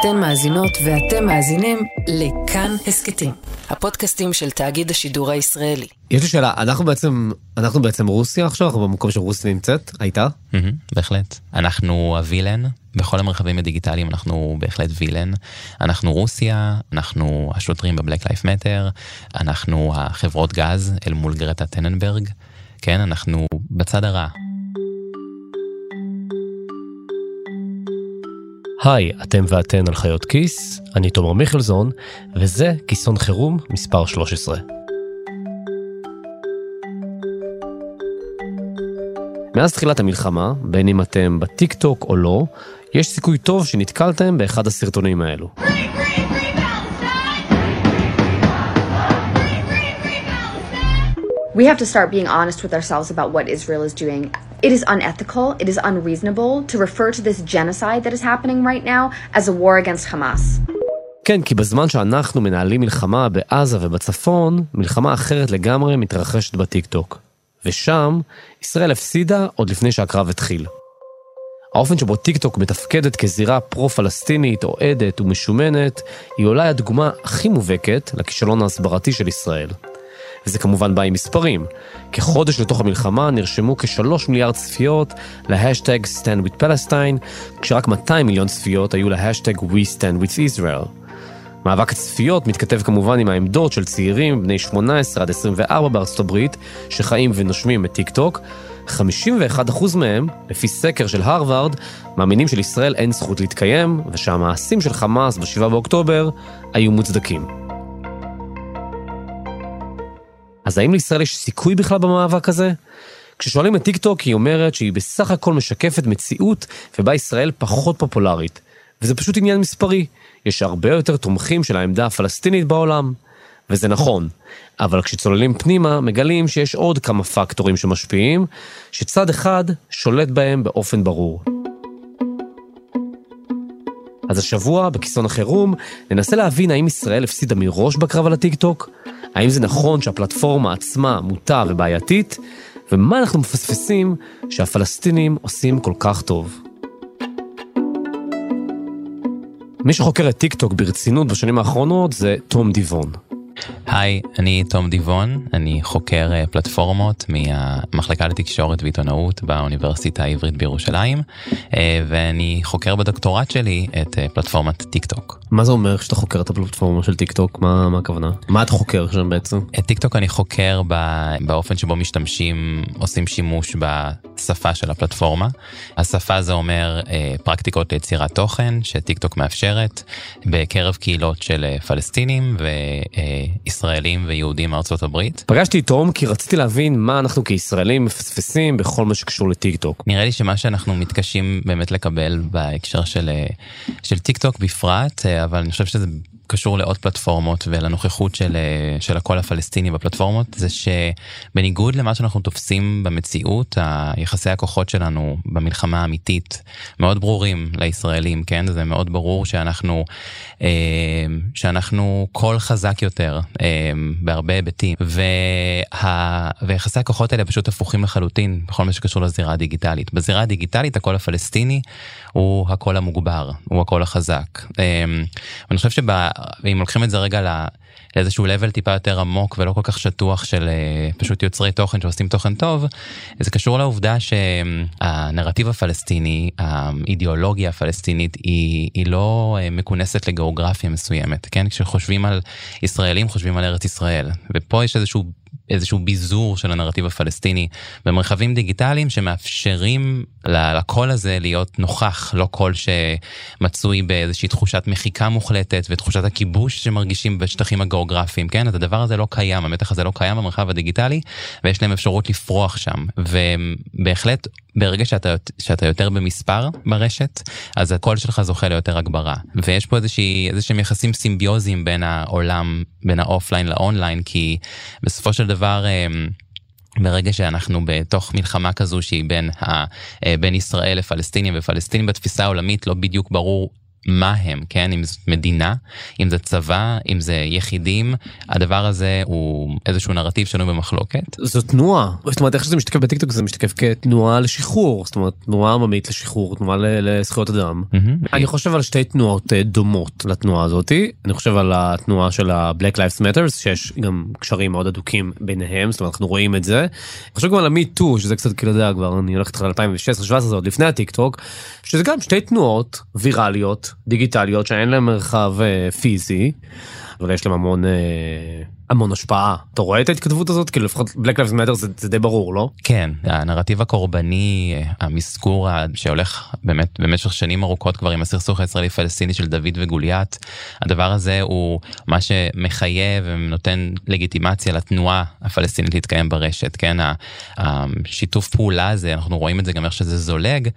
אתן מאזינות ואתם מאזינים לכאן הסכתים, הפודקאסטים של תאגיד השידור הישראלי. יש לי שאלה, אנחנו בעצם, אנחנו בעצם רוסיה עכשיו, אנחנו במקום שרוסיה נמצאת, הייתה? בהחלט. אנחנו הווילן, בכל המרחבים הדיגיטליים אנחנו בהחלט וילן. אנחנו רוסיה, אנחנו השוטרים בבלק לייף מטר, אנחנו החברות גז אל מול גרטה טננברג, כן, אנחנו בצד הרע. היי, אתם ואתן על חיות כיס, אני תומר מיכלזון, וזה כיסון חירום מספר 13. מאז תחילת המלחמה, בין אם אתם בטיק טוק או לא, יש סיכוי טוב שנתקלתם באחד הסרטונים האלו. We have to start being honest with ourselves about what Israel is doing. It is unethical, it is unreasonable to refer to this genocide that is happening right now as a war against Hamas. כן, כי בזמן שאנחנו מנהלים מלחמה בעזה ובצפון, מלחמה אחרת לגמרי מתרחשת בטיק טוק. ושם, ישראל הפסידה עוד לפני שהקרב התחיל. האופן שבו טיק טוק מתפקדת כזירה פרו-פלסטינית, אוהדת ומשומנת, היא אולי הדוגמה הכי מובהקת לכישלון ההסברתי של ישראל. וזה כמובן בא עם מספרים. כחודש לתוך המלחמה נרשמו כשלוש מיליארד צפיות להאשטג Stand with Palestine, כשרק 200 מיליון צפיות היו להאשטג We Stand with Israel. מאבק הצפיות מתכתב כמובן עם העמדות של צעירים בני 18 עד 24 בארצות הברית, שחיים ונושמים את טיק טוק. 51% מהם, לפי סקר של הרווארד, מאמינים שלישראל אין זכות להתקיים, ושהמעשים של חמאס ב-7 באוקטובר היו מוצדקים. אז האם לישראל יש סיכוי בכלל במאבק הזה? כששואלים את טיקטוק היא אומרת שהיא בסך הכל משקפת מציאות ובה ישראל פחות פופולרית. וזה פשוט עניין מספרי. יש הרבה יותר תומכים של העמדה הפלסטינית בעולם. וזה נכון, אבל כשצוללים פנימה מגלים שיש עוד כמה פקטורים שמשפיעים, שצד אחד שולט בהם באופן ברור. אז השבוע, בכיסון החירום, ננסה להבין האם ישראל הפסידה מראש בקרב על הטיקטוק, האם זה נכון שהפלטפורמה עצמה מוטה ובעייתית, ומה אנחנו מפספסים שהפלסטינים עושים כל כך טוב. מי שחוקר את טיקטוק ברצינות בשנים האחרונות זה תום דיבון. היי, אני תום דיבון, אני חוקר אה, פלטפורמות מהמחלקה לתקשורת ועיתונאות באוניברסיטה העברית בירושלים, אה, ואני חוקר בדוקטורט שלי את אה, פלטפורמת טיק טוק. מה זה אומר כשאתה חוקר את הפלטפורמה של טיק טוק? מה, מה הכוונה? מה אתה חוקר שם בעצם? את טיק טוק אני חוקר באופן שבו משתמשים, עושים שימוש בשפה של הפלטפורמה. השפה זה אומר פרקטיקות ליצירת תוכן שטיק טוק מאפשרת בקרב קהילות של פלסטינים ו... ישראלים ויהודים מארצות הברית. פגשתי את תום כי רציתי להבין מה אנחנו כישראלים מפספסים בכל מה שקשור לטיק טוק. נראה לי שמה שאנחנו מתקשים באמת לקבל בהקשר של, של טיק טוק בפרט, אבל אני חושב שזה קשור לעוד פלטפורמות ולנוכחות של, של הקול הפלסטיני בפלטפורמות, זה שבניגוד למה שאנחנו תופסים במציאות, היחסי הכוחות שלנו במלחמה האמיתית מאוד ברורים לישראלים, כן? זה מאוד ברור שאנחנו, שאנחנו קול חזק יותר בהרבה היבטים, וה, ויחסי הכוחות האלה פשוט הפוכים לחלוטין בכל מה שקשור לזירה הדיגיטלית. בזירה הדיגיטלית הקול הפלסטיני הוא הקול המוגבר, הוא הקול החזק. ואני חושב שב... ואם לוקחים את זה רגע לאיזשהו level טיפה יותר עמוק ולא כל כך שטוח של פשוט יוצרי תוכן שעושים תוכן טוב, זה קשור לעובדה שהנרטיב הפלסטיני, האידיאולוגיה הפלסטינית היא, היא לא מכונסת לגיאוגרפיה מסוימת, כן? כשחושבים על ישראלים חושבים על ארץ ישראל, ופה יש איזשהו איזשהו ביזור של הנרטיב הפלסטיני במרחבים דיגיטליים שמאפשרים לקול הזה להיות נוכח, לא קול שמצוי באיזושהי תחושת מחיקה מוחלטת ותחושת הכיבוש שמרגישים בשטחים הגיאוגרפיים, כן? אז הדבר הזה לא קיים, המתח הזה לא קיים במרחב הדיגיטלי ויש להם אפשרות לפרוח שם, ובהחלט ברגע שאתה, שאתה יותר במספר ברשת, אז הקול שלך זוכה ליותר הגברה. ויש פה איזושהי, איזשהם יחסים סימביוזיים בין העולם, בין ה offline ל online, כי בסופו של דבר... ברגע שאנחנו בתוך מלחמה כזו שהיא בין, ה, בין ישראל לפלסטינים ופלסטינים בתפיסה העולמית לא בדיוק ברור מה הם, כן? אם זאת מדינה, אם זה צבא, אם זה יחידים, הדבר הזה הוא איזשהו נרטיב שנוי במחלוקת. זו תנועה, זאת אומרת איך שזה משתקף בטיקטוק זה משתקף כתנועה לשחרור, זאת אומרת תנועה עממית לשחרור, תנועה לזכויות אדם. אני חושב על שתי תנועות אה, דומות לתנועה הזאתי, אני חושב על התנועה של ה-Black Lives Matters, שיש גם קשרים מאוד הדוקים ביניהם, זאת אומרת אנחנו רואים את זה. אני חושב גם על ה-Me שזה קצת כאילו, יודע, כבר אני הולך איתך ל-2016-2017, זה עוד לפני הטיקטוק, שזה גם שתי תנועות ויראליות. דיגיטליות שאין להן מרחב אה, פיזי, אבל יש להן המון אה, המון השפעה. אתה רואה את ההתכתבות הזאת? כאילו לפחות Black Lives Matter זה, זה די ברור, לא? כן, הנרטיב הקורבני, המסגור שהולך באמת במשך שנים ארוכות כבר עם הסכסוך הישראלי פלסטיני של דוד וגוליית, הדבר הזה הוא מה שמחייב ונותן לגיטימציה לתנועה הפלסטינית להתקיים ברשת, כן? השיתוף פעולה הזה, אנחנו רואים את זה גם איך שזה זולג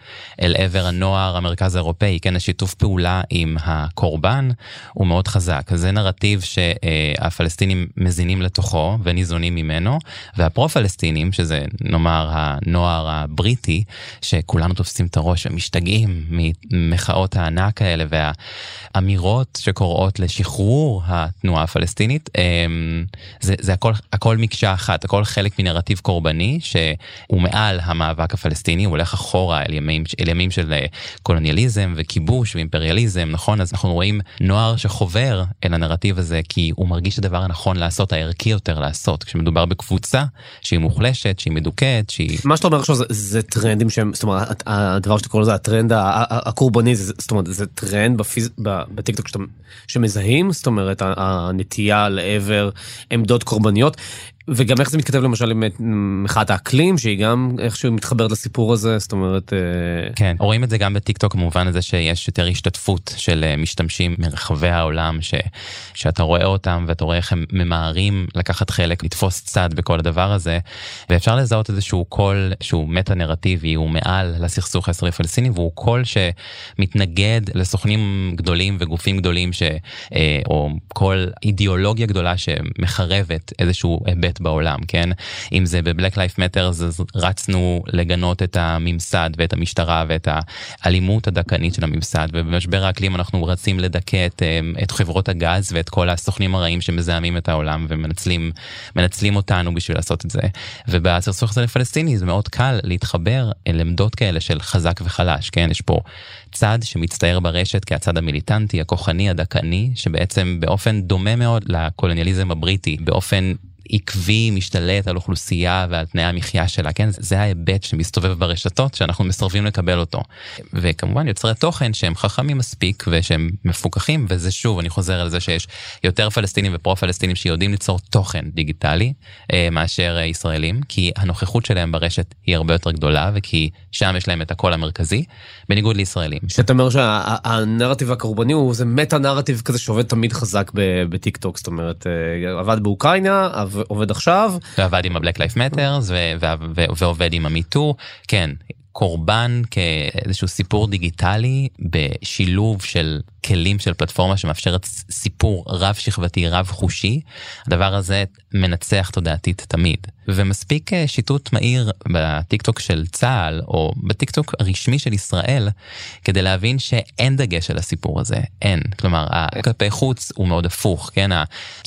אל עבר הנוער המרכז האירופאי, כן? השיתוף פעולה עם הקורבן הוא מאוד חזק. זה נרטיב שהפלסטינים מזינים לתוכו וניזונים ממנו, והפרו-פלסטינים, שזה נאמר הנוער הבריטי, שכולנו תופסים את הראש ומשתגעים ממחאות הענק האלה והאמירות שקוראות לשחרור התנועה הפלסטינית, אמ, זה, זה הכל, הכל מקשה אחת, הכל חלק מנרטיב קורבני שהוא מעל המאבק הפלסטיני, הוא הולך אחורה אל ימים, אל ימים של אה, קולוניאליזם וכיבוש ואימפריאליזם, נכון? אז אנחנו רואים נוער שחובר אל הנרטיב הזה כי הוא מרגיש הדבר הנכון לעשות, הערכי יותר לעשות, כשמדובר בקבוצה שהיא מוחלשת, שהיא מדוכאת, שהיא... מה שאתה אומר עכשיו זה, זה טרנדים שהם, זאת אומרת, הדבר שאתה קורא לזה הטרנד הקורבני, זאת אומרת, זה טרנד בפיד, בטיקטוק שאתה, שמזהים, זאת אומרת, הנטייה לעבר עמדות קורבניות. וגם איך זה מתכתב למשל עם מחאת האקלים שהיא גם איכשהו מתחברת לסיפור הזה זאת אומרת אה, כן רואים את זה גם בטיקטוק במובן הזה שיש יותר השתתפות של אה, משתמשים מרחבי העולם ש, שאתה רואה אותם ואתה רואה איך הם ממהרים לקחת חלק לתפוס צד בכל הדבר הזה. ואפשר לזהות איזשהו קול שהוא מטה נרטיבי הוא מעל לסכסוך הישראלי פלסטיני והוא קול שמתנגד לסוכנים גדולים וגופים גדולים ש, אה, או כל אידיאולוגיה גדולה שמחרבת איזשהו היבט בעולם, כן? אם זה בבלק לייף מטר אז רצנו לגנות את הממסד ואת המשטרה ואת האלימות הדכנית של הממסד, ובמשבר האקלים אנחנו רצים לדכא את, אה, את חברות הגז ואת כל הסוכנים הרעים שמזהמים את העולם ומנצלים מנצלים אותנו בשביל לעשות את זה. ובסכסוך הזה לפלסטיני זה מאוד קל להתחבר אל עמדות כאלה של חזק וחלש, כן? יש פה צד שמצטייר ברשת כהצד המיליטנטי, הכוחני, הדכאני, שבעצם באופן דומה מאוד לקולוניאליזם הבריטי, באופן עקבי משתלט על אוכלוסייה ועל תנאי המחיה שלה, כן? זה ההיבט שמסתובב ברשתות שאנחנו מסרבים לקבל אותו. וכמובן יוצרי תוכן שהם חכמים מספיק ושהם מפוקחים, וזה שוב, אני חוזר על זה שיש יותר פלסטינים ופרו-פלסטינים שיודעים ליצור תוכן דיגיטלי אה, מאשר ישראלים, כי הנוכחות שלהם ברשת היא הרבה יותר גדולה, וכי שם יש להם את הקול המרכזי, בניגוד לישראלים. שאתה אומר שהנרטיב הקורבני הוא זה מטא נרטיב כזה שעובד תמיד חזק בטיק טוק, זאת אומרת, אה, עבד באוקראינה, עובד עכשיו. ועבד עם ה-Black Lives Matter ועובד עם ה-Me Too, כן, קורבן כאיזשהו סיפור דיגיטלי בשילוב של כלים של פלטפורמה שמאפשרת סיפור רב שכבתי רב חושי. הדבר הזה מנצח תודעתית תמיד ומספיק אה, שיטוט מהיר בטיקטוק של צה"ל או בטיקטוק הרשמי של ישראל כדי להבין שאין דגש על הסיפור הזה. אין. כלומר הכלפי חוץ הוא מאוד הפוך כן?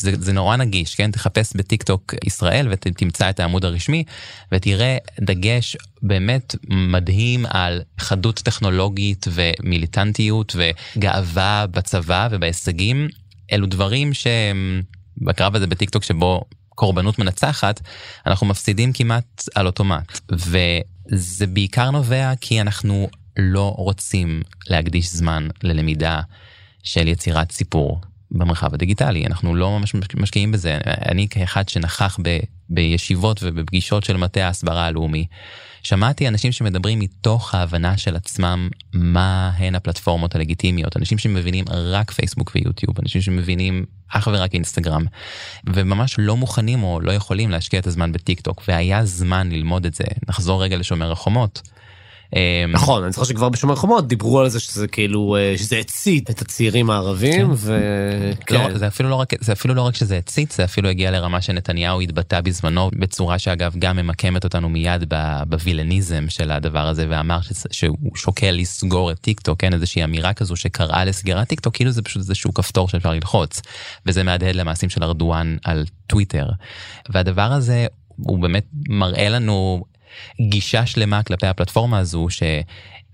זה, זה נורא נגיש כן? תחפש בטיקטוק ישראל ותמצא את העמוד הרשמי ותראה דגש באמת מדהים על חדות טכנולוגית ומיליטנטיות וגאווה בצבא ובהישגים. אלו דברים שהם בקרב הזה בטיקטוק שבו קורבנות מנצחת אנחנו מפסידים כמעט על אוטומט. וזה בעיקר נובע כי אנחנו לא רוצים להקדיש זמן ללמידה של יצירת סיפור במרחב הדיגיטלי אנחנו לא ממש משקיעים בזה אני כאחד שנכח ב, בישיבות ובפגישות של מטה ההסברה הלאומי שמעתי אנשים שמדברים מתוך ההבנה של עצמם מה הן הפלטפורמות הלגיטימיות, אנשים שמבינים רק פייסבוק ויוטיוב, אנשים שמבינים אך ורק אינסטגרם, וממש לא מוכנים או לא יכולים להשקיע את הזמן בטיק טוק, והיה זמן ללמוד את זה. נחזור רגע לשומר החומות. אמ, נכון, אני זוכר שכבר בשומר חומות דיברו על זה שזה כאילו, אה, שזה הצית את הצעירים הערבים, וכן. לא, זה אפילו לא רק זה אפילו לא רק שזה הצית זה אפילו הגיע לרמה שנתניהו התבטא בזמנו בצורה שאגב גם ממקמת אותנו מיד ב-villainism של הדבר הזה ואמר שהוא שוקל לסגור את טיק טוק כן? איזושהי אמירה כזו שקראה לסגירת טיק טוק כאילו זה פשוט איזשהו כפתור שאפשר ללחוץ וזה מהדהד למעשים של ארדואן על טוויטר. והדבר הזה הוא באמת מראה לנו גישה שלמה כלפי הפלטפורמה הזו ש...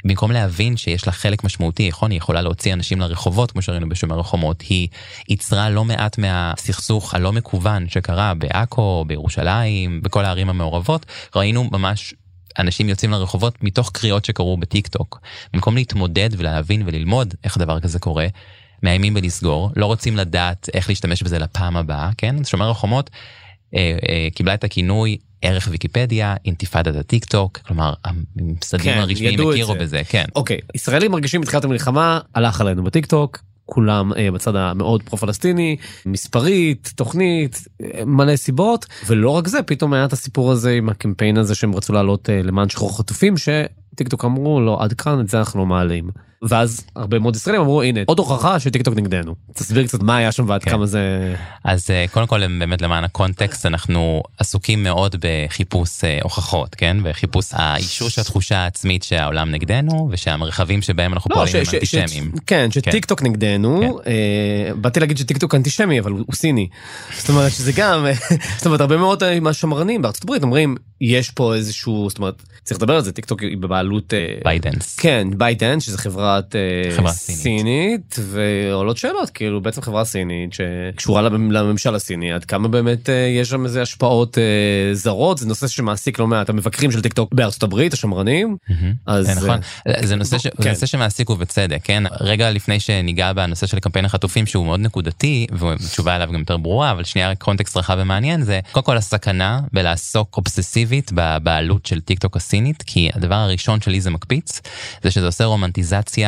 במקום להבין שיש לה חלק משמעותי, נכון, היא יכולה להוציא אנשים לרחובות, כמו שראינו בשומר החומות, היא ייצרה לא מעט מהסכסוך הלא מקוון שקרה בעכו, בירושלים, בכל הערים המעורבות, ראינו ממש אנשים יוצאים לרחובות מתוך קריאות שקרו בטיק טוק. במקום להתמודד ולהבין וללמוד איך דבר כזה קורה, מאיימים בלסגור, לא רוצים לדעת איך להשתמש בזה לפעם הבאה, כן? שומר החומות אה, אה, קיבלה את הכינוי ערך ויקיפדיה, אינתיפאדת הטיק טוק, כלומר המשרדים כן, הרשמיים הכירו זה. בזה, כן. אוקיי, ישראלים מרגישים מתחילת המלחמה, הלך עלינו בטיק טוק. כולם אה, בצד המאוד פרו-פלסטיני, מספרית, תוכנית, אה, מלא סיבות, ולא רק זה, פתאום היה את הסיפור הזה עם הקמפיין הזה שהם רצו לעלות אה, למען שחרור חטופים, שטיק טוק אמרו לא עד כאן את זה אנחנו לא מעלים. ואז הרבה מאוד ישראלים אמרו הנה עוד הוכחה שטיק טוק נגדנו. תסביר קצת מה היה שם ועד כן. כמה זה... אז אה, קודם כל באמת למען הקונטקסט אנחנו עסוקים מאוד בחיפוש אה, הוכחות כן וחיפוש האישוש התחושה העצמית שהעולם נגדנו ושהמרחבים שבהם אנחנו פועלים הם אנטישמיים. כן, שטיק טוק נגדנו, אה, באתי להגיד שטיק טוק אנטישמי אבל הוא סיני. זאת אומרת שזה גם, זאת אומרת הרבה מאוד אה, מהשמרנים בארצות הברית אומרים יש פה איזשהו, זאת אומרת צריך לדבר על זה, טיק טוק היא בבעלות, ByteDance. כן ByteDance שזה חברת אה, חברה סינית. ועולות שאלות כאילו בעצם חברה סינית שקשורה למ- לממשל הסיני עד כמה באמת אה, יש שם איזה השפעות אה, זרות זה נושא שמעסיק לא מעט מהמבקרים של טיק טוק בארצות הברית השמרנים אז זה נכון, זה נושא. כן. שמעסיק ובצדק, כן? רגע לפני שניגע בנושא של קמפיין החטופים שהוא מאוד נקודתי, והתשובה עליו גם יותר ברורה, אבל שנייה קונטקסט רחב ומעניין זה, קודם כל הסכנה בלעסוק אובססיבית בבעלות של טיק טוק הסינית, כי הדבר הראשון שלי זה מקפיץ, זה שזה עושה רומנטיזציה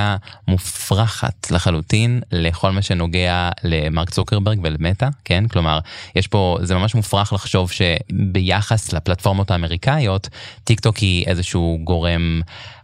מופרכת לחלוטין לכל מה שנוגע למרק צוקרברג ולמטא, כן? כלומר, יש פה, זה ממש מופרך לחשוב שביחס לפלטפורמות האמריקאיות, טיק טוק היא איזשהו גורם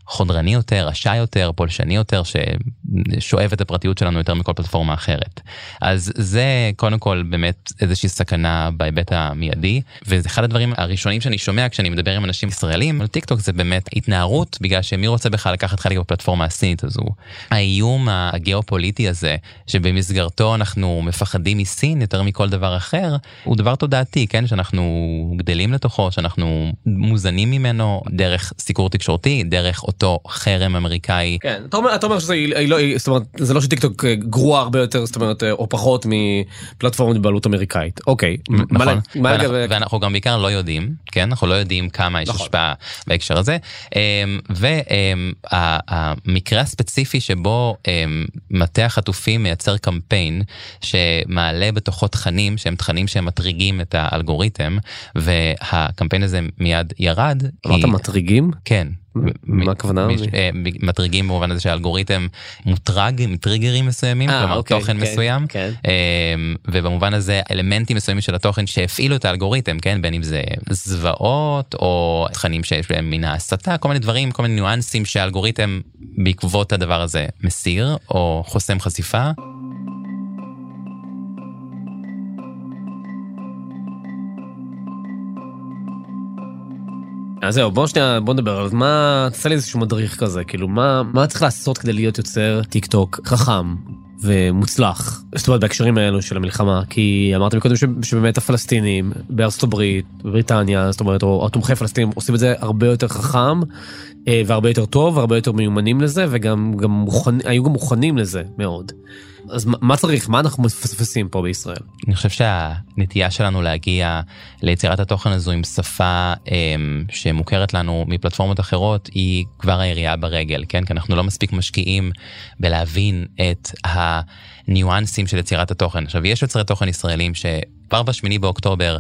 חודרני יותר, רשע יותר, פולשני יותר, ששואב את הפרטיות שלנו יותר מכל פלטפורמה אחרת. אז זה קודם כל באמת איזושהי סכנה בהיבט המיידי, וזה אחד הדברים הראשונים שאני שומע כשאני מדבר עם אנשים ישראלים על טיק טוק זה באמת התנערות, בגלל שמי רוצה בכלל לקחת חלק בפלטפורמה הסינית הזו. האיום הגיאופוליטי הזה, שבמסגרתו אנחנו מפחדים מסין יותר מכל דבר אחר, הוא דבר תודעתי, כן? שאנחנו גדלים לתוכו, שאנחנו מוזנים ממנו דרך סיקור תקשורתי, דרך אותו חרם אמריקאי. כן, אתה אומר, אתה אומר שזה היא, היא לא, היא, זאת אומרת, זה לא שטיק טוק אה, גרועה הרבה יותר, זאת אומרת, אה, או פחות מפלטפורמות בבעלות אמריקאית. אוקיי. מה נכון, לה- מה ואנחנו, לגבי... ואנחנו גם בעיקר לא יודעים, כן? אנחנו לא יודעים כמה יש נכון. השפעה בהקשר הזה. אמ, והמקרה הספציפי שבו אמ, מטה החטופים מייצר קמפיין שמעלה בתוכו תכנים שהם תכנים שהם מטריגים את האלגוריתם, והקמפיין הזה מיד ירד. אמרת כי- מטריגים? כן. מה הכוונה? מ- אה, מטריגים במובן הזה שהאלגוריתם מוטרג מטריגרים מסוימים, אה, כלומר אוקיי, תוכן כן, מסוים, כן. אמ, ובמובן הזה אלמנטים מסוימים של התוכן שהפעילו את האלגוריתם, כן, בין אם זה זוועות או תכנים שיש בהם מן ההסתה, כל מיני דברים, כל מיני ניואנסים שהאלגוריתם בעקבות הדבר הזה מסיר או חוסם חשיפה. אז זהו, בוא שנייה, בוא נדבר על מה, תעשה לי איזשהו מדריך כזה, כאילו, מה, מה צריך לעשות כדי להיות יוצר טיק טוק חכם ומוצלח? זאת אומרת, בהקשרים האלו של המלחמה, כי אמרתם מקודם ש- שבאמת הפלסטינים בארצות הברית, בבריטניה, זאת אומרת, או התומכי פלסטינים עושים את זה הרבה יותר חכם, אה, והרבה יותר טוב, והרבה יותר מיומנים לזה, וגם גם מוכנ... היו גם מוכנים לזה מאוד. אז מה- צריך? מה אנחנו מפספסים פה בישראל? אני חושב שהנטייה שלנו להגיע ליצירת התוכן הזו עם שפה אמ, שמוכרת לנו מפלטפורמות אחרות היא כבר הירייה ברגל, כן? כי אנחנו לא מספיק משקיעים בלהבין את הניואנסים של יצירת התוכן. עכשיו, יש יוצרי תוכן ישראלים שכבר בשמיני באוקטובר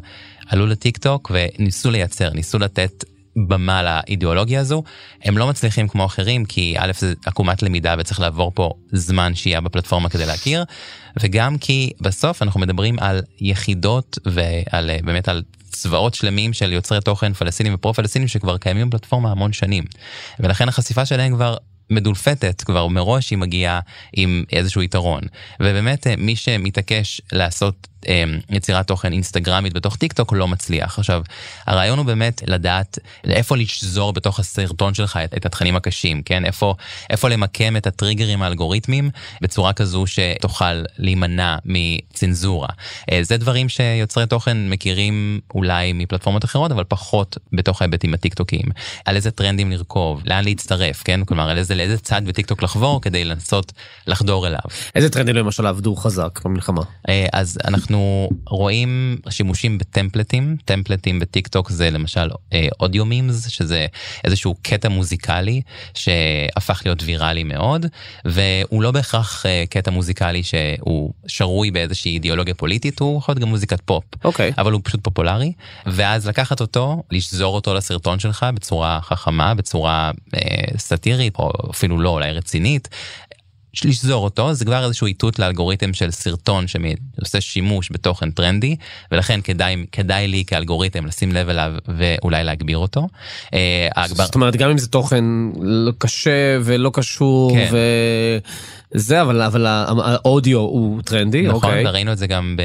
עלו לטיק טוק וניסו לייצר, ניסו לתת במה לאידיאולוגיה הזו, הם לא מצליחים כמו אחרים, כי א' זה עקומת למידה וצריך לעבור פה זמן שהייה בפלטפורמה כדי להכיר, וגם כי בסוף אנחנו מדברים על יחידות ועל באמת על צבאות שלמים של יוצרי תוכן פלסטינים ופרו-פלסטינים שכבר קיימים בפלטפורמה המון שנים. ולכן החשיפה שלהם כבר מדולפתת כבר מראש היא מגיעה עם איזשהו יתרון. ובאמת מי שמתעקש לעשות יצירת תוכן אינסטגרמית בתוך טיק טוק לא מצליח. עכשיו, הרעיון הוא באמת לדעת איפה לשזור בתוך הסרטון שלך את, את התכנים הקשים, כן? איפה, איפה למקם את הטריגרים האלגוריתמיים בצורה כזו שתוכל להימנע מצנזורה. אה, זה דברים שיוצרי תוכן מכירים אולי מפלטפורמות אחרות, אבל פחות בתוך ההיבטים הטיק-טוקיים. על איזה טרנדים לרכוב, לאן להצטרף, כן? כלומר, על איזה, לאיזה צד בטיק טוק לחבור כדי לנסות לחדור אליו. איזה טרנדים למשל עבדו חזק במלחמה? אה, אז אנחנו... אנחנו רואים שימושים בטמפלטים, טמפלטים בטיק טוק זה למשל אודיו אה, memes, שזה איזשהו קטע מוזיקלי שהפך להיות ויראלי מאוד, והוא לא בהכרח אה, קטע מוזיקלי שהוא שרוי באיזושהי אידיאולוגיה פוליטית, הוא יכול להיות גם מוזיקת פופ, אוקיי. אבל הוא פשוט פופולרי, ואז לקחת אותו, לשזור אותו לסרטון שלך בצורה חכמה, בצורה אה, סאטירית, או אפילו לא, אולי רצינית, לשזור אותו זה כבר איזשהו איתות לאלגוריתם של סרטון שעושה שימוש בתוכן טרנדי ולכן כדאי כדאי לי כאלגוריתם לשים לב אליו ואולי להגביר אותו. אה, זאת אומרת גם אם זה תוכן לא קשה ולא קשור. כן. ו... זה אבל אבל האודיו הוא טרנדי נכון אוקיי. וראינו את זה גם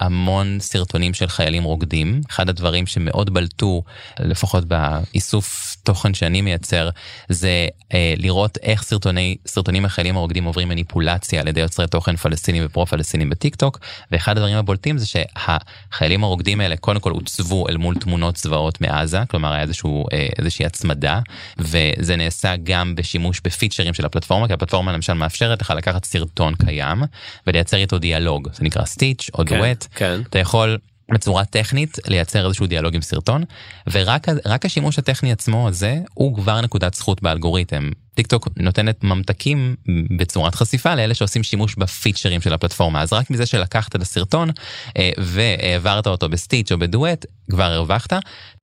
בהמון סרטונים של חיילים רוקדים אחד הדברים שמאוד בלטו לפחות באיסוף תוכן שאני מייצר זה אה, לראות איך סרטוני סרטונים החיילים הרוקדים עוברים מניפולציה על ידי יוצרי תוכן פלסטינים ופרו פלסטינים בטיק טוק ואחד הדברים הבולטים זה שהחיילים הרוקדים האלה קודם כל הוצבו אל מול תמונות צבאות מעזה כלומר היה איזשהו אה, איזושהי הצמדה וזה נעשה גם בשימוש בפיצ'רים של הפלטפורמה כי הפלטפורמה למשל מאפשרת לך לקחת סרטון קיים ולייצר איתו דיאלוג זה נקרא סטיץ' או דואט כן. אתה יכול בצורה טכנית לייצר איזשהו דיאלוג עם סרטון ורק השימוש הטכני עצמו הזה הוא כבר נקודת זכות באלגוריתם. טיק טוק נותנת ממתקים בצורת חשיפה לאלה שעושים שימוש בפיצ'רים של הפלטפורמה אז רק מזה שלקחת את הסרטון אה, והעברת אותו בסטיץ' או בדואט כבר הרווחת.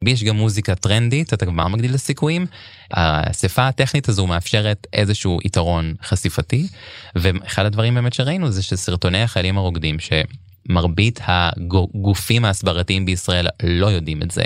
יש גם מוזיקה טרנדית אתה כבר מגדיל את הסיכויים. האספה הטכנית הזו מאפשרת איזשהו יתרון חשיפתי ואחד הדברים באמת שראינו זה שסרטוני החיילים הרוקדים ש... מרבית הגופים ההסברתיים בישראל לא יודעים את זה.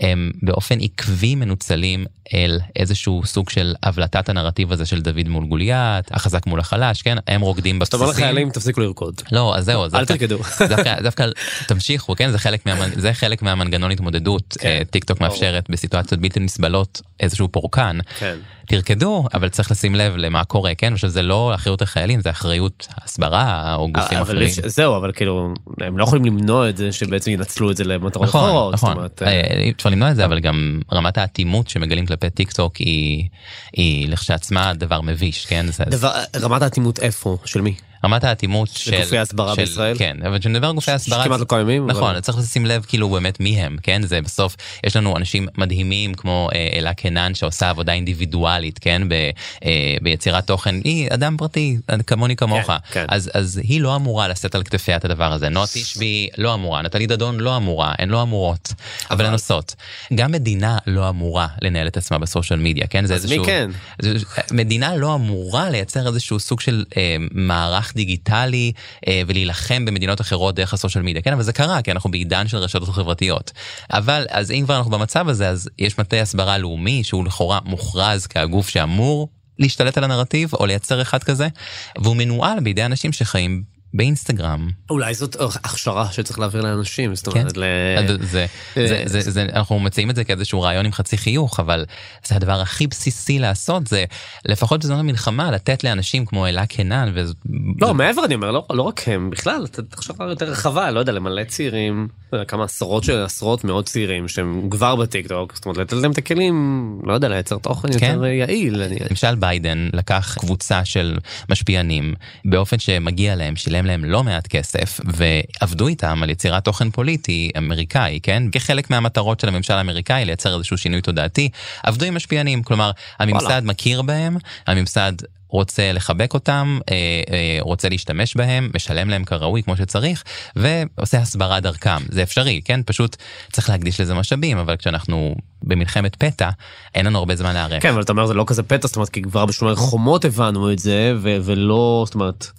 הם באופן עקבי מנוצלים אל איזשהו סוג של הבלטת הנרטיב הזה של דוד מול גוליית, החזק מול החלש, כן? הם רוקדים בבסיסים. זאת אומרת לחיילים תפסיקו לרקוד. לא, אז זהו. אל תרקדו. דווקא, תמשיכו, כן? זה חלק, מהמנ... זה חלק מהמנגנון התמודדות. כן, אה, טיק טוק מאפשרת בסיטואציות בלתי נסבלות איזשהו פורקן. כן. תרקדו, אבל צריך לשים לב למה קורה, כן? עכשיו זה לא אחריות החיילים, זה אחריות הסברה או גופים אחרים. זהו, אבל כאילו, הם לא יכולים למנוע את זה שבעצם ינצלו את זה למטרות נכון, אחרות. נכון, נכון. אה, אפשר למנוע את זה, אבל גם רמת האטימות שמגלים כלפי טיק טוק היא, היא לכשעצמה דבר מביש, כן? דבר, רמת האטימות איפה? של מי? רמת האטימות של גופי הסברה של, בישראל? כן אבל כשאני מדבר על גופי הסברה שכמעט לא קיימים נכון אבל... צריך לשים לב כאילו באמת מי הם כן? זה בסוף יש לנו אנשים מדהימים כמו אה, אלה קנן שעושה עבודה אינדיבידואלית כן? ב, אה, ביצירת תוכן. היא אדם פרטי כמוני כמוך. כן, כן. אז אז היא לא אמורה לשאת על כתפיה את הדבר הזה. נועה תשבי לא אמורה נטלי דדון לא אמורה הן לא אמורות אבל, אבל לנסות גם מדינה לא אמורה לנהל את עצמה בסושיאל מדיה כן? זה אז איזשהו מי כן מדינה לא אמורה לייצר איזשהו סוג של אה, מערך מערך דיגיטלי אה, ולהילחם במדינות אחרות דרך הסושיאל מדיה. כן אבל זה קרה כי אנחנו בעידן של רשתות חברתיות. אבל אז אם כבר אנחנו במצב הזה אז יש מטה הסברה לאומי שהוא לכאורה מוכרז כהגוף שאמור להשתלט על הנרטיב או לייצר אחד כזה והוא מנוהל בידי אנשים שחיים באינסטגרם. אולי זאת הכשרה שצריך להעביר לאנשים, זאת אומרת, כן. ל... זה, זה, זה, זה, אנחנו מציעים את זה כאיזשהו רעיון עם חצי חיוך, אבל זה הדבר הכי בסיסי לעשות, זה לפחות בזמן המלחמה לתת לאנשים כמו אלה קנן. וזה... לא. מעבר אני אומר, לא, לא רק הם, בכלל, הכשרה יותר רחבה, לא יודע, למלא צעירים, לא כמה עשרות של עשרות מאות צעירים שהם כבר בטיקטוק, זאת אומרת, לתת להם את הכלים, לא יודע, לייצר תוכן כן. יותר יעיל. למשל ביידן לקח קבוצה של משפיענים באופן שמגיע להם, שילם לשלם להם לא מעט כסף ועבדו איתם על יצירת תוכן פוליטי אמריקאי כן כחלק מהמטרות של הממשל האמריקאי לייצר איזשהו שינוי תודעתי עבדו עם משפיענים כלומר הממסד וואלה. מכיר בהם הממסד רוצה לחבק אותם, אה, אה, רוצה להשתמש בהם, משלם להם כראוי כמו שצריך, ועושה הסברה דרכם. זה אפשרי, כן? פשוט צריך להקדיש לזה משאבים, אבל כשאנחנו במלחמת פתע, אין לנו הרבה זמן להיערך. כן, אבל אתה אומר זה לא כזה פתע, זאת אומרת, כי כבר בשומר חומות הבנו את זה, ולא, זאת אומרת...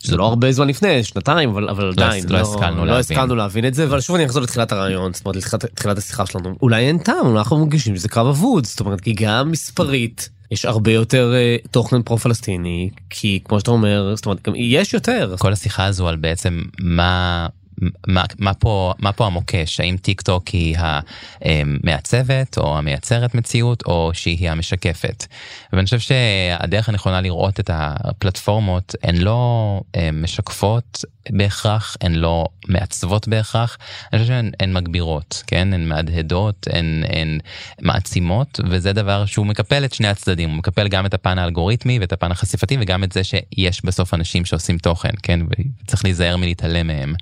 שזה לא הרבה זמן לפני, שנתיים, אבל, אבל לא, עדיין, לא השכלנו לא להבין. השכלנו להבין את זה, אבל שוב אני אחזור לתחילת הרעיון, זאת אומרת לתחילת, לתחילת השיחה שלנו, אולי אין טעם, אנחנו מרגישים שזה קרב אבוד, זאת אומרת, כי גם מספרית, יש הרבה יותר uh, תוכן פרו-פלסטיני, כי כמו שאתה אומר, זאת אומרת, גם יש יותר. כל השיחה הזו על בעצם מה... מה, מה, פה, מה פה המוקש? האם טיק טוק היא המעצבת או המייצרת מציאות או שהיא המשקפת? ואני חושב שהדרך הנכונה לראות את הפלטפורמות הן לא אה, משקפות בהכרח, הן לא מעצבות בהכרח, אני חושב שהן הן מגבירות, כן? הן מהדהדות, הן, הן מעצימות, וזה דבר שהוא מקפל את שני הצדדים, הוא מקפל גם את הפן האלגוריתמי ואת הפן החשיפתי וגם את זה שיש בסוף אנשים שעושים תוכן, כן? וצריך להיזהר מלהתעלם מהם.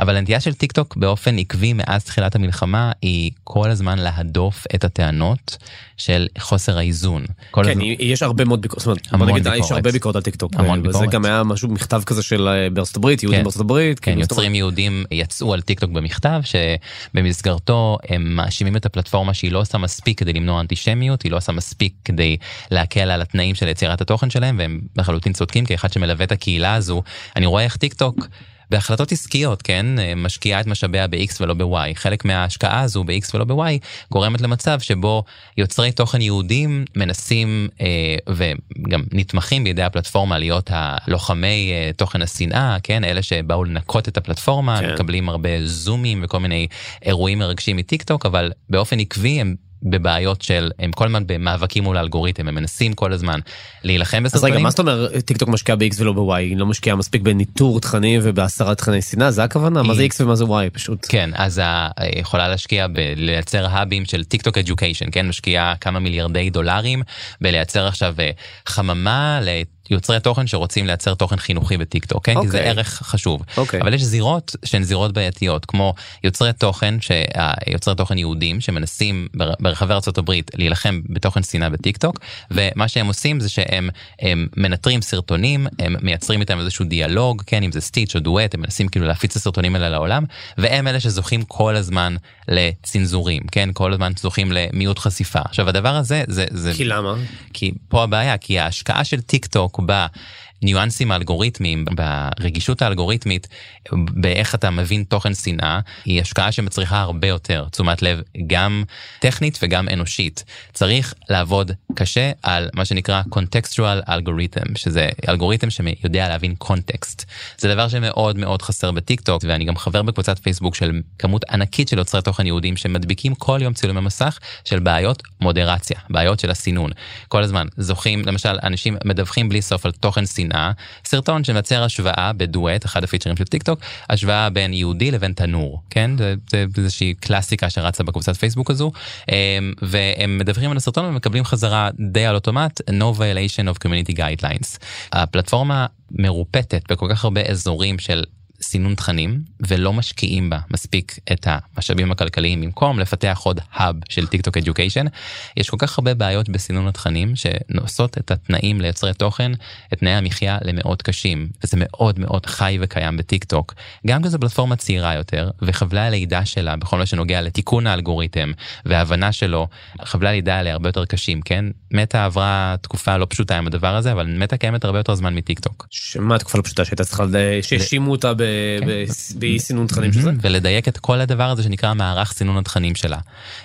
אבל הנטייה של טיק טוק באופן עקבי מאז תחילת המלחמה היא כל הזמן להדוף את הטענות של חוסר האיזון. כן, הזמן... יש הרבה מאוד ביקורת, זאת אומרת, בוא נגיד, יש ביקורת. הרבה ביקורת על טיק טוק, המון ביקורת. גם היה משהו, מכתב כזה של אה, בארצות הברית, יהודים כן. בארצות הברית, כן, כאילו, יוצרים יהודים יצאו על טיק טוק במכתב שבמסגרתו הם מאשימים את הפלטפורמה שהיא לא עושה מספיק כדי למנוע אנטישמיות, היא לא עושה מספיק כדי להקל על התנאים של יצירת התוכן שלהם והם לחלוטין צודקים כאחד שמלווה את הקהילה הזו, אני רואה איך טיק טוק בהחלטות עסקיות, כן, משקיעה את משאביה ב-X ולא ב-Y. חלק מההשקעה הזו ב-X ולא ב-Y גורמת למצב שבו יוצרי תוכן יהודים מנסים אה, וגם נתמכים בידי הפלטפורמה להיות הלוחמי אה, תוכן השנאה, כן, אלה שבאו לנקות את הפלטפורמה, כן. כן. מקבלים הרבה זומים וכל מיני אירועים מרגשים מטיק טוק, אבל באופן עקבי הם בבעיות של, הם כל הזמן במאבקים מול האלגוריתם, הם מנסים כל הזמן להילחם אז רגע, בסרטונים. מה זאת אומרת טיק טוק משקיעה ב-X ולא ב-Y? היא לא משקיעה מספיק בניטור תכנים ובהסרת תכני שנאה? זה הכוונה? מה זה היא- X ומה זה Y פשוט? כן, אז ה- יכולה להשקיע בלייצר האבים של טיק טוק education, כן? משקיעה כמה מיליארדי דולרים בלייצר עכשיו אה, חממה ליוצרי תוכן שרוצים לייצר תוכן חינוכי בטיק טוק, כן? כי זה אוקיי. ערך חשוב. אוקיי. אבל יש זירות שהן זירות בעייתיות, כמו יוצרי תוכן, יוצרי תוכן יהודים שמנסים בר- ברחבי ארה"ב להילחם בתוכן שנאה בטיק טוק, ומה שהם עושים זה שהם הם מנטרים סרטונים, הם מייצרים איתם איזשהו דיאלוג, כן, אם זה סטיץ' או דואט, הם מנסים כאילו להפיץ את הסרטונים האלה לעולם, והם אלה שזוכים כל הזמן לצנזורים, כן, כל הזמן זוכים למיעוט חשיפה. עכשיו הדבר הזה, זה, זה, כי למה? כי פה הבעיה, כי ההשקעה של טיק טוק bah בניואנסים האלגוריתמיים, ברגישות האלגוריתמית, באיך אתה מבין תוכן שנאה, היא השקעה שמצריכה הרבה יותר תשומת לב, גם טכנית וגם אנושית. צריך לעבוד קשה על מה שנקרא contextual algorithm, שזה אלגוריתם שיודע להבין קונטקסט. זה דבר שמאוד מאוד חסר בטיק טוק, ואני גם חבר בקבוצת פייסבוק של כמות ענקית של יוצרי תוכן יהודים שמדביקים כל יום צילומי מסך של בעיות מודרציה, בעיות של הסינון. כל הזמן זוכים, למשל, אנשים מדווחים בלי סוף על תוכן שנאה, סרטון שמייצר השוואה בדואט, אחד הפיצ'רים של טיק טוק, השוואה בין יהודי לבין תנור, כן? זה, זה איזושהי קלאסיקה שרצה בקבוצת פייסבוק הזו, אמ, והם מדווחים על הסרטון ומקבלים חזרה די על אוטומט, no violation of community guidelines. הפלטפורמה מרופטת בכל כך הרבה אזורים של סינון תכנים ולא משקיעים בה מספיק את המשאבים הכלכליים במקום לפתח עוד hub של טיק טוק education. יש כל כך הרבה בעיות בסינון התכנים שעושות את התנאים ליוצרי תוכן, את תנאי המחיה למאוד קשים וזה מאוד מאוד חי וקיים בטיק טוק. גם כי פלטפורמה צעירה יותר וחבלי הלידה שלה בכל מה שנוגע לתיקון האלגוריתם וההבנה שלו, חבלי הלידה האלה הרבה יותר קשים, כן? מטא עברה תקופה לא פשוטה עם הדבר הזה אבל מטא קיימת הרבה יותר זמן מטיק טוק. שמה התקופה לא פשוטה שהייתה צריכה, שהאשימו אותה. ב- באי סינון תכנים שזה? ולדייק את כל הדבר הזה שנקרא מערך סינון התכנים שלה.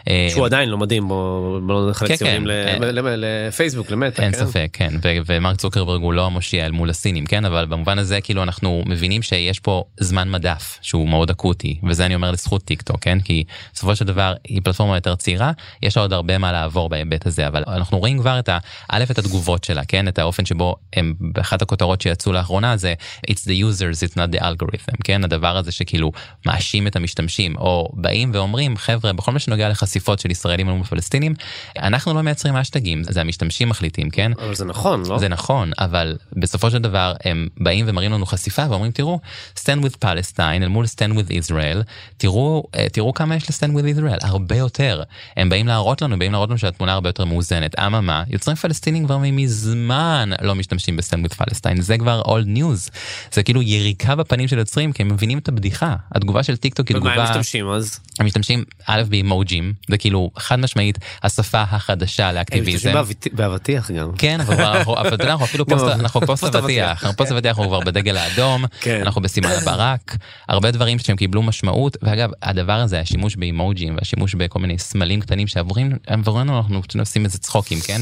אה, שהוא עדיין לא מדהים, בוא לא נחלק כן, ציונים כן. ל- לפייסבוק, למטה, אין כן? ספק, כן, ומרק צוקרברג הוא לא המושיע אל מול הסינים, כן, אבל במובן הזה כאילו אנחנו מבינים שיש פה זמן מדף שהוא מאוד אקוטי, וזה אני אומר לזכות טיק טוק, כן, כי בסופו של דבר היא פלטפורמה יותר צעירה, יש לה עוד הרבה מה לעבור בהיבט הזה, אבל אנחנו רואים כבר את ה... א', את התגובות שלה, כן, את האופן שבו הם, באחת הכותרות שיצאו לאחרונה זה It's the users, it's not the algorithm, כן, הדבר הזה שכאילו מאשים את המשתמשים, או באים ואומרים, חבר'ה, בכל מה שנוגע לחשיפות של ישראלים מול פלסטינים, אנחנו לא מייצרים אשטגים, זה המשתמשים מחליטים, כן? אבל זה נכון, לא? זה נכון, אבל בסופו של דבר הם באים ומראים לנו חשיפה ואומרים תראו, stand with Palestine אל מול stand with Israel, תראו, אה, תראו כמה יש ל-stand with Israel, הרבה יותר. הם באים להראות לנו, באים להראות לנו שהתמונה הרבה יותר מאוזנת. אממה, יוצרים פלסטינים כבר מזמן לא משתמשים ב-stand with Palestine, זה כבר old news. זה כאילו יריקה בפנים של היוצרים כי הם מבינים את הבדיחה התגובה של טיק טוק היא ומה הם תגובה משתמשים אז? הם משתמשים א' באימוג'ים זה כאילו חד משמעית השפה החדשה הם לאקטיביזם. משתמשים באבטיח- גם. כן, אבל אנחנו- אתה יודע, אנחנו אפילו פוסט אנחנו אבטיח. אנחנו פוסט אבטיח הוא כבר בדגל האדום, כן. אנחנו בסימן הברק, הרבה דברים שהם קיבלו משמעות, ואגב, הדבר הזה, השימוש באימוג'ים והשימוש בכל מיני סמלים קטנים שעבורים, עבורנו אנחנו עושים איזה צחוקים, כן?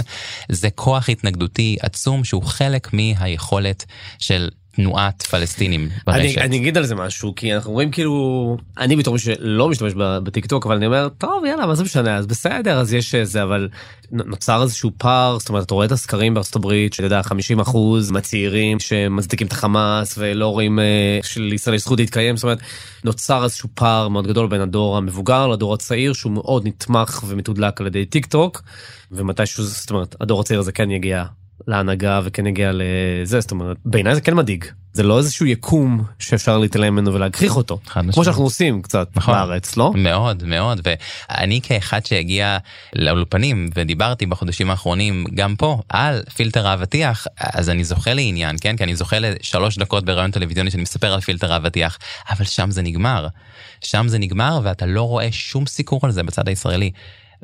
זה כוח התנגדותי עצום שהוא חלק מהיכולת של תנועת פלסטינים אני, ברשת. אני אגיד על זה משהו כי אנחנו רואים כאילו אני בתור מי שלא משתמש ב- בטיקטוק אבל אני אומר טוב יאללה מה זה משנה אז בסדר אז יש זה אבל נוצר איזשהו פער זאת אומרת אתה רואה את הסקרים בארצות הברית שאתה יודע 50 אחוז מהצעירים שמצדיקים את החמאס ולא רואים אה, שלישראל יש זכות להתקיים זאת אומרת נוצר איזשהו פער מאוד גדול בין הדור המבוגר לדור הצעיר שהוא מאוד נתמך ומתודלק על ידי טיק טוק ומתישהו זאת אומרת הדור הצעיר הזה כן יגיע להנהגה וכן יגיע לזה זאת אומרת בעיניי זה כן מדאיג זה לא איזשהו יקום שאפשר להתעלם ממנו ולהגחיך אותו. כמו שאנחנו עושים קצת נכון. בארץ לא? מאוד מאוד ואני כאחד שהגיע לאולפנים ודיברתי בחודשים האחרונים גם פה על פילטר האבטיח אז אני זוכה לעניין כן כי אני זוכה לשלוש דקות בראיון טלוויזיוני שאני מספר על פילטר האבטיח אבל שם זה נגמר שם זה נגמר ואתה לא רואה שום סיקור על זה בצד הישראלי.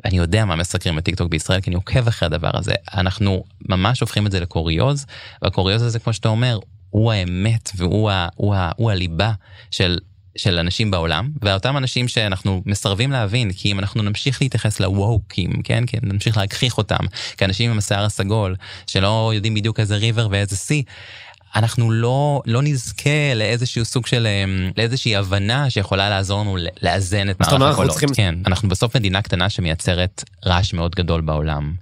אני יודע מה מסקרים בטיקטוק בישראל כי אני עוקב אחרי הדבר הזה אנחנו ממש הופכים את זה לקוריוז והקוריוז הזה כמו שאתה אומר הוא האמת והוא ה, הוא ה, הוא הליבה של של אנשים בעולם ואותם אנשים שאנחנו מסרבים להבין כי אם אנחנו נמשיך להתייחס לווקים כן כן נמשיך להגחיך אותם כאנשים עם השיער הסגול שלא יודעים בדיוק איזה river ואיזה sea. אנחנו לא לא נזכה לאיזשהו סוג של אמ, לאיזושהי הבנה שיכולה לעזור לנו לאזן את מערך אנחנו הקולות. צריכים- כן, אנחנו בסוף מדינה קטנה שמייצרת רעש מאוד גדול בעולם.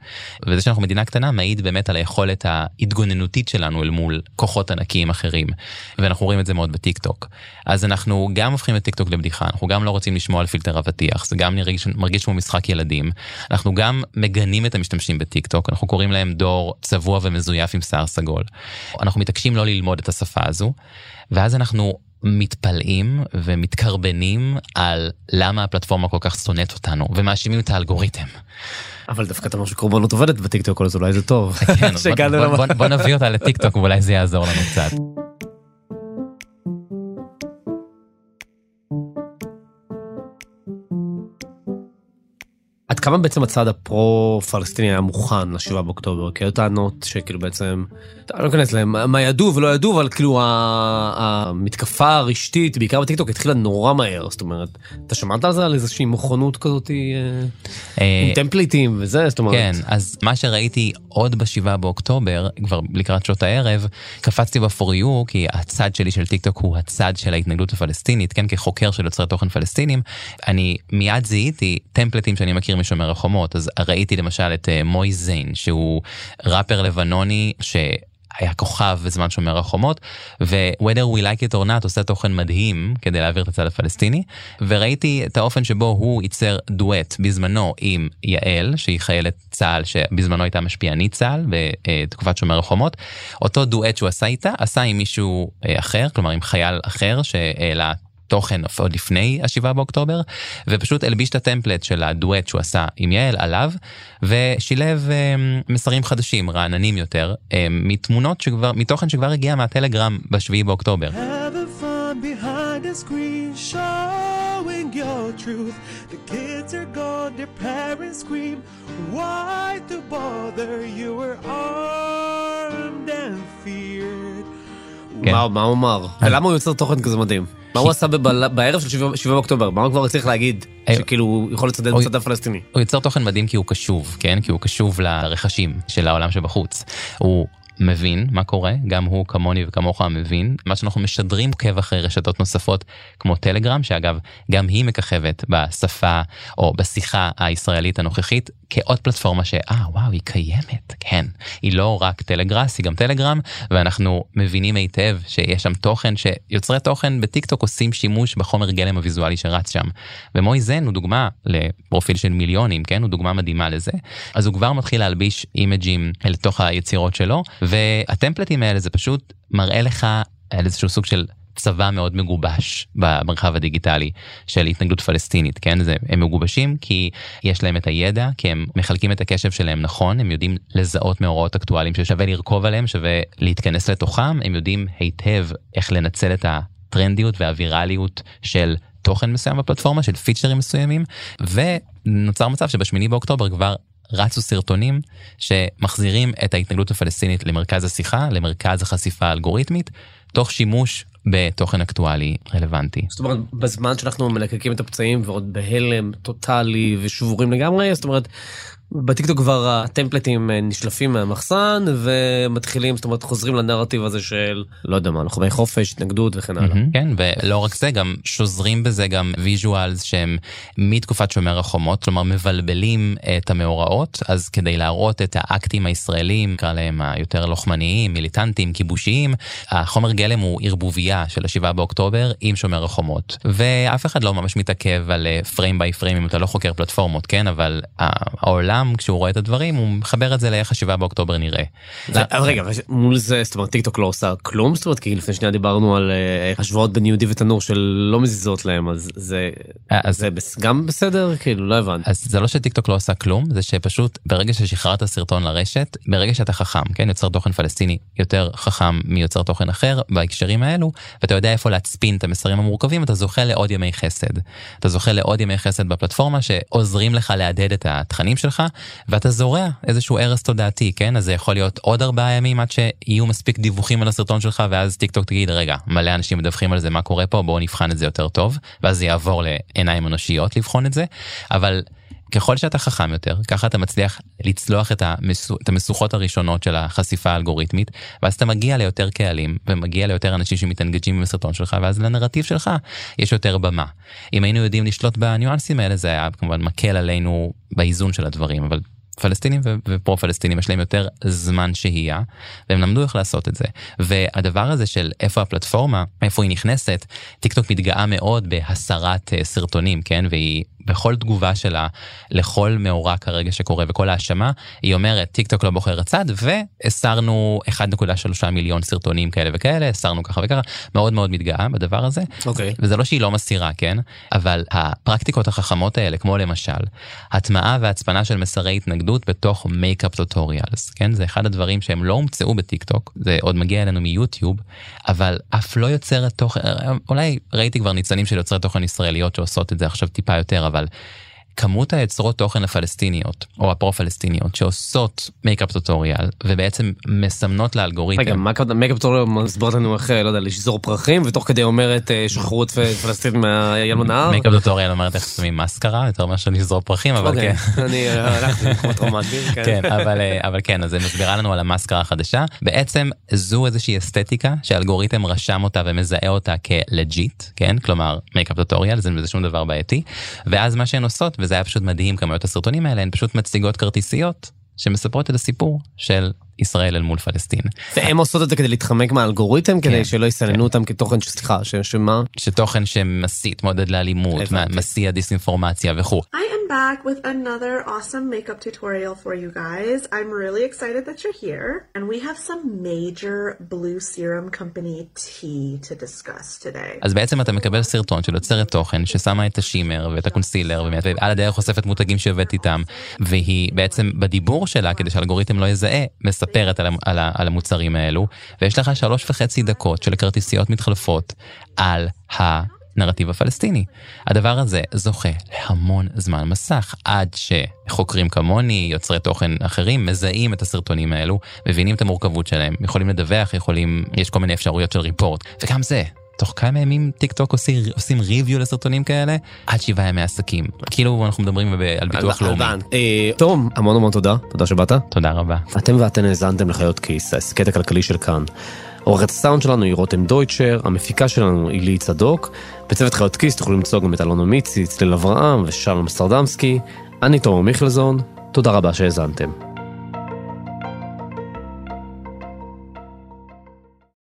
וזה שאנחנו מדינה קטנה מעיד באמת על היכולת ההתגוננותית שלנו אל מול כוחות ענקיים אחרים. ואנחנו רואים את זה מאוד בטיק טוק. אז אנחנו גם הופכים את טיק טוק לבדיחה, אנחנו גם לא רוצים לשמוע על פילטר אבטיח, זה גם נרגיש, מרגיש כמו משחק ילדים. אנחנו גם מגנים את המשתמשים בטיק טוק, אנחנו קוראים להם דור צבוע ומזויף עם שיער סגול. אנחנו מתעקשים לא ללמוד את השפה הזו, ואז אנחנו מתפלאים ומתקרבנים על למה הפלטפורמה כל כך שונאת אותנו ומאשימים את האלגוריתם. אבל דווקא אתה אומר שקורבנות עובדת בטיקטוק אז אולי זה טוב. כן, בוא, בוא, למ- בוא, בוא נביא אותה לטיק טוק ואולי זה יעזור לנו קצת. עד כמה בעצם הצד הפרו פלסטיני היה מוכן לשבעה באוקטובר? כי היו טענות שכאילו בעצם אני לא אכנס להם מה ידעו ולא ידעו אבל כאילו המתקפה הרשתית בעיקר בטיקטוק התחילה נורא מהר. זאת אומרת אתה שמעת על זה על איזושהי מוכנות כזאת אה, אה, עם טמפלייטים וזה? זאת אומרת כן, אז מה שראיתי עוד בשבעה באוקטובר, כבר לקראת שעות הערב, קפצתי ב-for you, כי הצד שלי של טיק טוק הוא הצד של ההתנגדות הפלסטינית, כן, כחוקר של יוצרי תוכן פלסטינים, אני מיד זיהיתי טמפלטים שאני מכיר משומר החומות, אז ראיתי למשל את אה, מוי זיין, שהוא ראפר לבנוני, ש... היה כוכב בזמן שומר החומות, ו-whether we like it or not עושה תוכן מדהים כדי להעביר את הצד הפלסטיני, וראיתי את האופן שבו הוא ייצר דואט בזמנו עם יעל, שהיא חיילת צה"ל שבזמנו הייתה משפיענית צה"ל בתקופת שומר החומות, אותו דואט שהוא עשה איתה, עשה עם מישהו אה, אחר, כלומר עם חייל אחר שהעלה תוכן עוד לפני השבעה באוקטובר ופשוט הלביש את הטמפלט של הדואט שהוא עשה עם יעל עליו ושילב אה, מסרים חדשים רעננים יותר אה, מתמונות שכבר מתוכן שכבר הגיע מהטלגרם בשביעי באוקטובר. Why to bother? You were armed and feared. כן. מה מה הוא אמר ולמה הוא יוצר תוכן כזה מדהים מה הוא עשה בערב של שבעה- שבעה באוקטובר מה הוא כבר צריך להגיד אה, שכאילו הוא יכול לצדד. בצד הפלסטיני. הוא יוצר תוכן מדהים כי הוא קשוב, כן? כי הוא קשוב לרכשים של העולם שבחוץ. הוא מבין מה קורה, גם הוא כמוני וכמוך מבין. מה שאנחנו משדרים עוקב אחרי רשתות נוספות כמו טלגרם, שאגב, גם היא מככבת בשפה או בשיחה הישראלית הנוכחית כעוד פלטפורמה שאה וואו היא קיימת, כן. היא לא רק טלגראס, היא גם טלגרם, ואנחנו מבינים היטב שיש שם תוכן שיוצרי תוכן בטיקטוק עושים שימוש בחומר גלם הוויזואלי שרץ שם. ומוי זן הוא דוגמה לפרופיל של מיליונים, כן? הוא דוגמה מדהימה לזה. אז הוא כבר מתחיל להלביש אימג'ים לתוך היצירות שלו, והטמפלטים האלה זה פשוט מראה לך על איזשהו סוג של צבא מאוד מגובש במרחב הדיגיטלי של התנגדות פלסטינית, כן? זה, הם מגובשים כי יש להם את הידע, כי הם מחלקים את הקשב שלהם נכון, הם יודעים לזהות מאורעות אקטואליים ששווה לרכוב עליהם, שווה להתכנס לתוכם, הם יודעים היטב איך לנצל את הטרנדיות והווירליות של תוכן מסוים בפלטפורמה, של פיצ'רים מסוימים, ונוצר מצב שבשמיני באוקטובר כבר רצו סרטונים שמחזירים את ההתנגדות הפלסטינית למרכז השיחה, למרכז החשיפה האלגוריתמית, תוך שימוש בתוכן אקטואלי רלוונטי. זאת אומרת, בזמן שאנחנו מלקקים את הפצעים ועוד בהלם טוטאלי ושבורים לגמרי, זאת אומרת, בטיקטוק כבר הטמפלטים אה, נשלפים מהמחסן ומתחילים, זאת אומרת, חוזרים לנרטיב הזה של, לא יודע מה, לוחמי חופש, התנגדות וכן הלאה. כן, ולא רק זה, גם שוזרים בזה גם visuals שהם מתקופת שומר החומות, כלומר מבלבלים את המאורעות, אז כדי להראות את האקטים הישראלים, נקרא להם היותר לוחמניים, מיליטנטיים, כיבושיים, החומר גלם הוא ערבוביה של השבעה באוקטובר עם שומר החומות. ואף אחד לא ממש מתעכב על frame by frame אם אתה לא חוקר פלטפורמות, כן, אבל העולם... העולם, כשהוא רואה את הדברים, הוא מחבר את זה לאיך השבעה באוקטובר נראה. אבל רגע, מול זה, זאת אומרת, טיקטוק לא עושה כלום? זאת אומרת, כי לפני שניה דיברנו על אה, השוואות בין יהודי ותנור שלא מזיזות להם, אז זה אה, גם בסדר? כאילו, לא הבנתי. אז זה לא שטיקטוק לא עושה כלום, זה שפשוט ברגע ששחררת סרטון לרשת, ברגע שאתה חכם, כן, יוצר תוכן פלסטיני יותר חכם מיוצר תוכן אחר בהקשרים האלו, ואתה יודע איפה להצפין את המסרים המורכבים, אתה זוכה לעוד ימי חסד. אתה זוכה לעוד ימי חסד בפלטפורמה שעוזרים לך להדהד את התכנים שלך, ואתה זורע איזשהו הרס תודעתי, כן? אז זה יכול להיות עוד ארבעה ימים עד שיהיו מספיק דיווחים על הסרטון שלך, ואז טיק טוק תגיד, רגע, מלא אנשים מדווחים על זה, מה קורה פה, בואו נבחן את זה יותר טוב, ואז זה יעבור לעיניים אנושיות לבחון את זה, אבל... ככל שאתה חכם יותר, ככה אתה מצליח לצלוח את, המסו, את המשוכות הראשונות של החשיפה האלגוריתמית, ואז אתה מגיע ליותר קהלים, ומגיע ליותר אנשים שמתאנגג'ים עם הסרטון שלך, ואז לנרטיב שלך יש יותר במה. אם היינו יודעים לשלוט בניואנסים האלה, זה היה כמובן מקל עלינו באיזון של הדברים, אבל פלסטינים ופרו פלסטינים יש להם יותר זמן שהייה והם למדו איך לעשות את זה והדבר הזה של איפה הפלטפורמה איפה היא נכנסת טיקטוק מתגאה מאוד בהסרת אה, סרטונים כן והיא בכל תגובה שלה לכל מאורע כרגע שקורה וכל האשמה, היא אומרת טיק טוק לא בוחר צד והסרנו 1.3 מיליון סרטונים כאלה וכאלה, הסרנו ככה וככה, מאוד מאוד מתגאה בדבר הזה. אוקיי. Okay. וזה לא שהיא לא מסירה, כן? אבל הפרקטיקות החכמות האלה, כמו למשל, הטמעה והצפנה של מסרי התנגדות בתוך makeup tutorials, כן? זה אחד הדברים שהם לא הומצאו בטיק טוק, זה עוד מגיע אלינו מיוטיוב, אבל אף לא יוצרת תוכן, אולי ראיתי כבר ניצנים של יוצרי תוכן ישראליות שעושות את זה עכשיו טיפה יותר, אבל אבל כמות היוצרות תוכן הפלסטיניות או הפרו-פלסטיניות שעושות makeup tutorial ובעצם מסמנות לאלגוריתם. רגע, מה makeup tutorial מסבירה לנו איך, לא יודע, לשזור פרחים ותוך כדי אומרת אה, שחררו את פלסטין מהים לנהר? makeup tutorial אומרת איך שמים מסקרה יותר מאשר לשזור פרחים, אבל אוקיי, כן. אני אה, הלכתי למקומות רומנטיים, כן. כן, אבל כן, אז זה מסבירה לנו על המסקרה החדשה. בעצם זו איזושהי אסתטיקה שהאלגוריתם רשם אותה ומזהה אותה כ legit, כן? כלומר makeup tutorial, זה שום דבר בעייתי. ואז מה שהן עושות, וזה היה פשוט מדהים כמויות הסרטונים האלה, הן פשוט מציגות כרטיסיות שמספרות את הסיפור של ישראל אל מול פלסטין. והן עושות את זה כדי להתחמק מהאלגוריתם, כדי כן, שלא יסננו כן. אותם כתוכן, סליחה, שמה? שתוכן שמסית, מעודד לאלימות, מסיע דיסאינפורמציה וכו'. I am back with another awesome makeup tutorial for you guys. I'm really excited that you're here. And we have some major blue serum company tea to discuss today. אז בעצם אתה מקבל סרטון של יוצרת תוכן ששמה את השימר ואת הקונסילר, ועל הדרך חושפת מותגים שעובדת איתם, והיא בעצם בדיבור שלה, כדי שהאלגוריתם לא יזהה, מספרת על, על, על המוצרים האלו, ויש לך שלוש וחצי דקות של כרטיסיות מתחלפות על הנרטיב הפלסטיני. הדבר הזה זוכה להמון זמן מסך, עד שחוקרים כמוני, יוצרי תוכן אחרים, מזהים את הסרטונים האלו, מבינים את המורכבות שלהם, יכולים לדווח, יכולים, יש כל מיני אפשרויות של report, וגם זה תוך כמה ימים טיק טוק עושים, עושים review לסרטונים כאלה עד שבעה ימי עסקים כאילו אנחנו מדברים על ביטוח לאומי. אה, תום המון המון תודה תודה שבאת. תודה רבה. אתם ואתן האזנתם לחיות כיס ההסכת הכלכלי של כאן. עורכת הסאונד שלנו היא רותם דויטשר, המפיקה שלנו היא לי צדוק, בצוות חיות כיס תוכלו למצוא גם את אלונה מיצי, צליל אברהם ושלום סטרדמסקי, אני תומר מיכלזון, תודה רבה שהאזנתם.